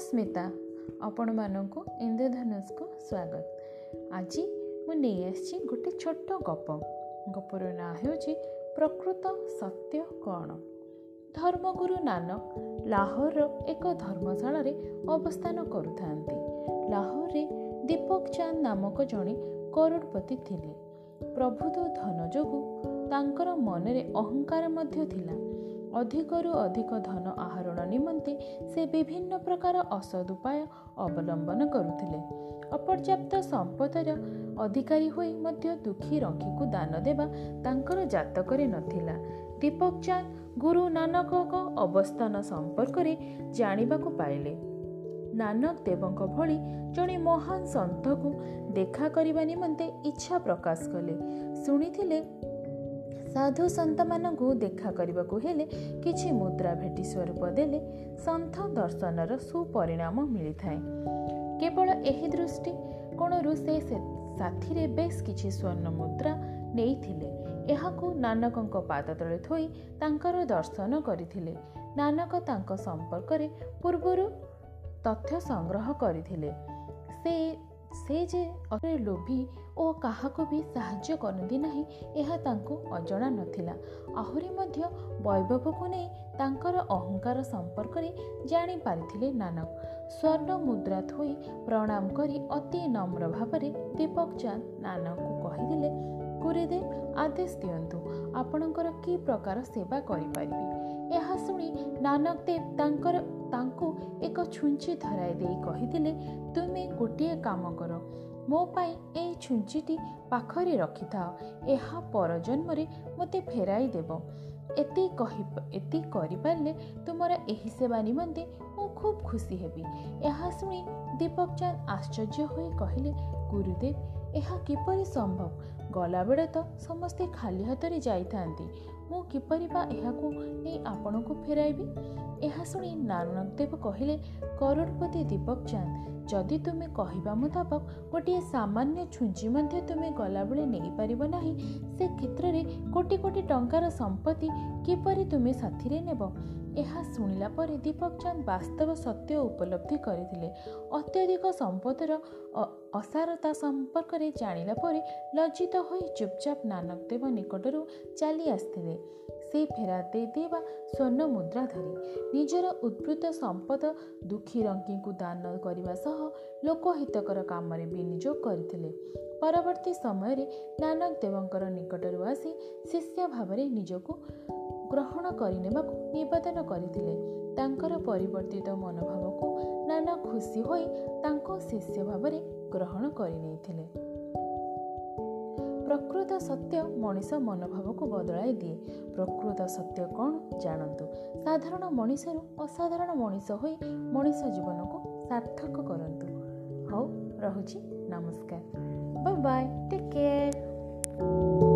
ସ୍ମିତା ଆପଣମାନଙ୍କୁ ଇନ୍ଦ୍ରଧନୁଷକୁ ସ୍ୱାଗତ। ଆଜି ମୁଁ ନେଇ ଆସିଛି ଗୋଟେ ଛୋଟ ଗପ। ଗପର ନାଁ ହେଉଛି ପ୍ରକୃତ ସତ୍ୟ କ'ଣ? ଧର୍ମଗୁରୁ ନାନକ ଲାହୋରର ଏକ ଧର୍ମଶାଳାରେ ଅବସ୍ଥାନ କରୁଥାନ୍ତି। ଲାହୋରରେ ଦୀପକ ଚାନ୍ଦ ନାମକ ଜଣେ କରୋଡ଼ପତି ଥିଲେ। ପ୍ରଭୁତ ଧନ ଯୋଗୁଁ ତାଙ୍କର ମନରେ ଅହଙ୍କାର ମଧ୍ୟ ଥିଲା। ଅଧିକରୁ ଅଧିକ ଧନ ଆହରଣ ନିମନ୍ତେ ସେ ବିଭିନ୍ନ ପ୍ରକାର ଅସଦ୍ ଉପାୟ ଅବଲମ୍ବନ କରୁଥିଲେ। ଅପର୍ଯ୍ୟାପ୍ତ ସମ୍ପଦର ଅଧିକାରୀ ହୋଇ ମଧ୍ୟ ଦୁଃଖୀ ରକ୍ଷୀକୁ ଦାନ ଦେବା ତାଙ୍କର ଜାତକରେ ନଥିଲା। ଦୀପକ ଚାନ୍ଦ ଗୁରୁ ନାନକଙ୍କ ଅବସ୍ଥାନ ସମ୍ପର୍କରେ ଜାଣିବାକୁ ପାଇଲେ। ନାନକ ଦେବଙ୍କ ଭଳି ଜଣେ ମହାନ ସନ୍ଥକୁ ଦେଖା କରିବା ନିମନ୍ତେ ଇଚ୍ଛା ପ୍ରକାଶ କଲେ। ଶୁଣିଥିଲେ ସାଧୁ ସନ୍ଥମାନଙ୍କୁ ଦେଖା କରିବାକୁ ହେଲେ କିଛି ମୁଦ୍ରା ଭେଟି ସ୍ୱରୂପ ଦେଲେ ସନ୍ଥ ଦର୍ଶନର ସୁପରିଣାମ ମିଳିଥାଏ। କେବଳ ଏହି ଦୃଷ୍ଟି କୋଣରୁ ସେ ସାଥିରେ ବେଶ କିଛି ସ୍ୱର୍ଣ୍ଣ ମୁଦ୍ରା ନେଇଥିଲେ। ଏହାକୁ ନାନକଙ୍କ ପାଦ ତଳେ ଥୋଇ ତାଙ୍କର ଦର୍ଶନ କରିଥିଲେ। ନାନକ ତାଙ୍କ ସମ୍ପର୍କରେ ପୂର୍ବରୁ ତଥ୍ୟ ସଂଗ୍ରହ କରିଥିଲେ। ସେ ସେ ଯେ ଲୋଭୀ ଓ କାହାକୁ ବି ସାହାଯ୍ୟ କରନ୍ତି ନାହିଁ ଏହା ତାଙ୍କୁ ଅଜଣା ନଥିଲା। ଆହୁରି ମଧ୍ୟ ବୈଭବକୁ ନେଇ ତାଙ୍କର ଅହଙ୍କାର ସମ୍ପର୍କରେ ଜାଣିପାରିଥିଲେ ନାନକ। ସ୍ୱର୍ଣ୍ଣ ମୁଦ୍ରା ଥୋଇ ପ୍ରଣାମ କରି ଅତି ନମ୍ର ଭାବରେ ଦୀପକ ଚାନ୍ଦ ନାନକଙ୍କୁ କହିଥିଲେ ଗୁରୁଦେବ ଆଦେଶ ଦିଅନ୍ତୁ ଆପଣଙ୍କର କି ପ୍ରକାର ସେବା କରିପାରିବି? ଏହା ଶୁଣି ନାନକ ଦେବ ତାଙ୍କର ତାଙ୍କୁ ଏକ ଛୁଞ୍ଚି ଧରାଇ ଦେଇ କହିଥିଲେ ତୁମେ ଗୋଟିଏ କାମ କର ମୋ ପାଇଁ ଏହି ଛୁଞ୍ଚିଟି ପାଖରେ ରଖିଥାଅ। ଏହା ପରଜନ୍ମରେ ମୋତେ ଫେରାଇ ଦେବ। ଏତିକି କହି ଏତିକି କରିପାରିଲେ ତୁମର ଏହି ସେବା ନିମନ୍ତେ ମୁଁ ଖୁବ୍ ଖୁସି ହେବି। ଏହା ଶୁଣି ଦୀପକ ଚାନ୍ଦ ଆଶ୍ଚର୍ଯ୍ୟ ହୋଇ କହିଲେ ଗୁରୁଦେବ ଏହା କିପରି ସମ୍ଭବ? ଗଲାବେଳେ ତ ସମସ୍ତେ ଖାଲି ହାତରେ ଯାଇଥାନ୍ତି। ମୁଁ କିପରି ବା ଏହାକୁ ନେଇ ଆପଣଙ୍କୁ ଫେରାଇବି? ଏହା ଶୁଣି ନାନକଦେବ କହିଲେ କରୋଡ଼ପତି ଦୀପକ ଚାନ୍ଦ ଯଦି ତୁମେ କହିବା ମୁତାବକ ଗୋଟିଏ ସାମାନ୍ୟ ଛୁଞ୍ଚି ମଧ୍ୟ ତୁମେ ଗଲାବେଳେ ନେଇପାରିବ ନାହିଁ ସେ କ୍ଷେତ୍ରରେ କୋଟି କୋଟି ଟଙ୍କାର ସମ୍ପତ୍ତି କିପରି ତୁମେ ସାଥିରେ ନେବ? ଏହା ଶୁଣିଲା ପରେ ଦୀପକ ଚାନ୍ଦ ବାସ୍ତବ ସତ୍ୟ ଉପଲବ୍ଧି କରିଥିଲେ। ଅତ୍ୟଧିକ ସମ୍ପଦର ଅସାରତା ସମ୍ପର୍କରେ ଜାଣିଲା ପରେ ଲଜ୍ଜିତ ହୋଇ ଚୁପଚାପ ନାନକଦେବ ନିକଟରୁ ଚାଲି ଆସିଥିଲେ। ସେ ଫେରାତ ଦେଇଦେବା ସ୍ୱର୍ଣ୍ଣ ମୁଦ୍ରା ଧରି ନିଜର ଉଦ୍ଭୃତ ସମ୍ପଦ ଦୁଃଖୀ ରଙ୍କିଙ୍କୁ ଦାନ କରିବା ସହ ଲୋକହିତକର କାମରେ ବିନିଯୋଗ କରିଥିଲେ। ପରବର୍ତ୍ତୀ ସମୟରେ ନାନକ ଦେବଙ୍କର ନିକଟରୁ ଆସି ଶିଷ୍ୟ ଭାବରେ ନିଜକୁ ଗ୍ରହଣ କରିନେବାକୁ ନିବେଦନ କରିଥିଲେ। ତାଙ୍କର ପରିବର୍ତ୍ତିତ ମନୋଭାବକୁ ନାନା ଖୁସି ହୋଇ ତାଙ୍କ ଶିଷ୍ୟ ଭାବରେ ଗ୍ରହଣ କରିନେଇଥିଲେ ପ୍ରକୃତ ସତ୍ୟ ମଣିଷ ମନୋଭାବକୁ ବଦଳାଇ ଦିଏ। ପ୍ରକୃତ ସତ୍ୟ କ'ଣ ଜାଣନ୍ତୁ। ସାଧାରଣ ମଣିଷରୁ ଅସାଧାରଣ ମଣିଷ ହୋଇ ମଣିଷ ଜୀବନକୁ ସାର୍ଥକ କରନ୍ତୁ। ହଉ ରହୁଛି। ନମସ୍କାର। Bye take care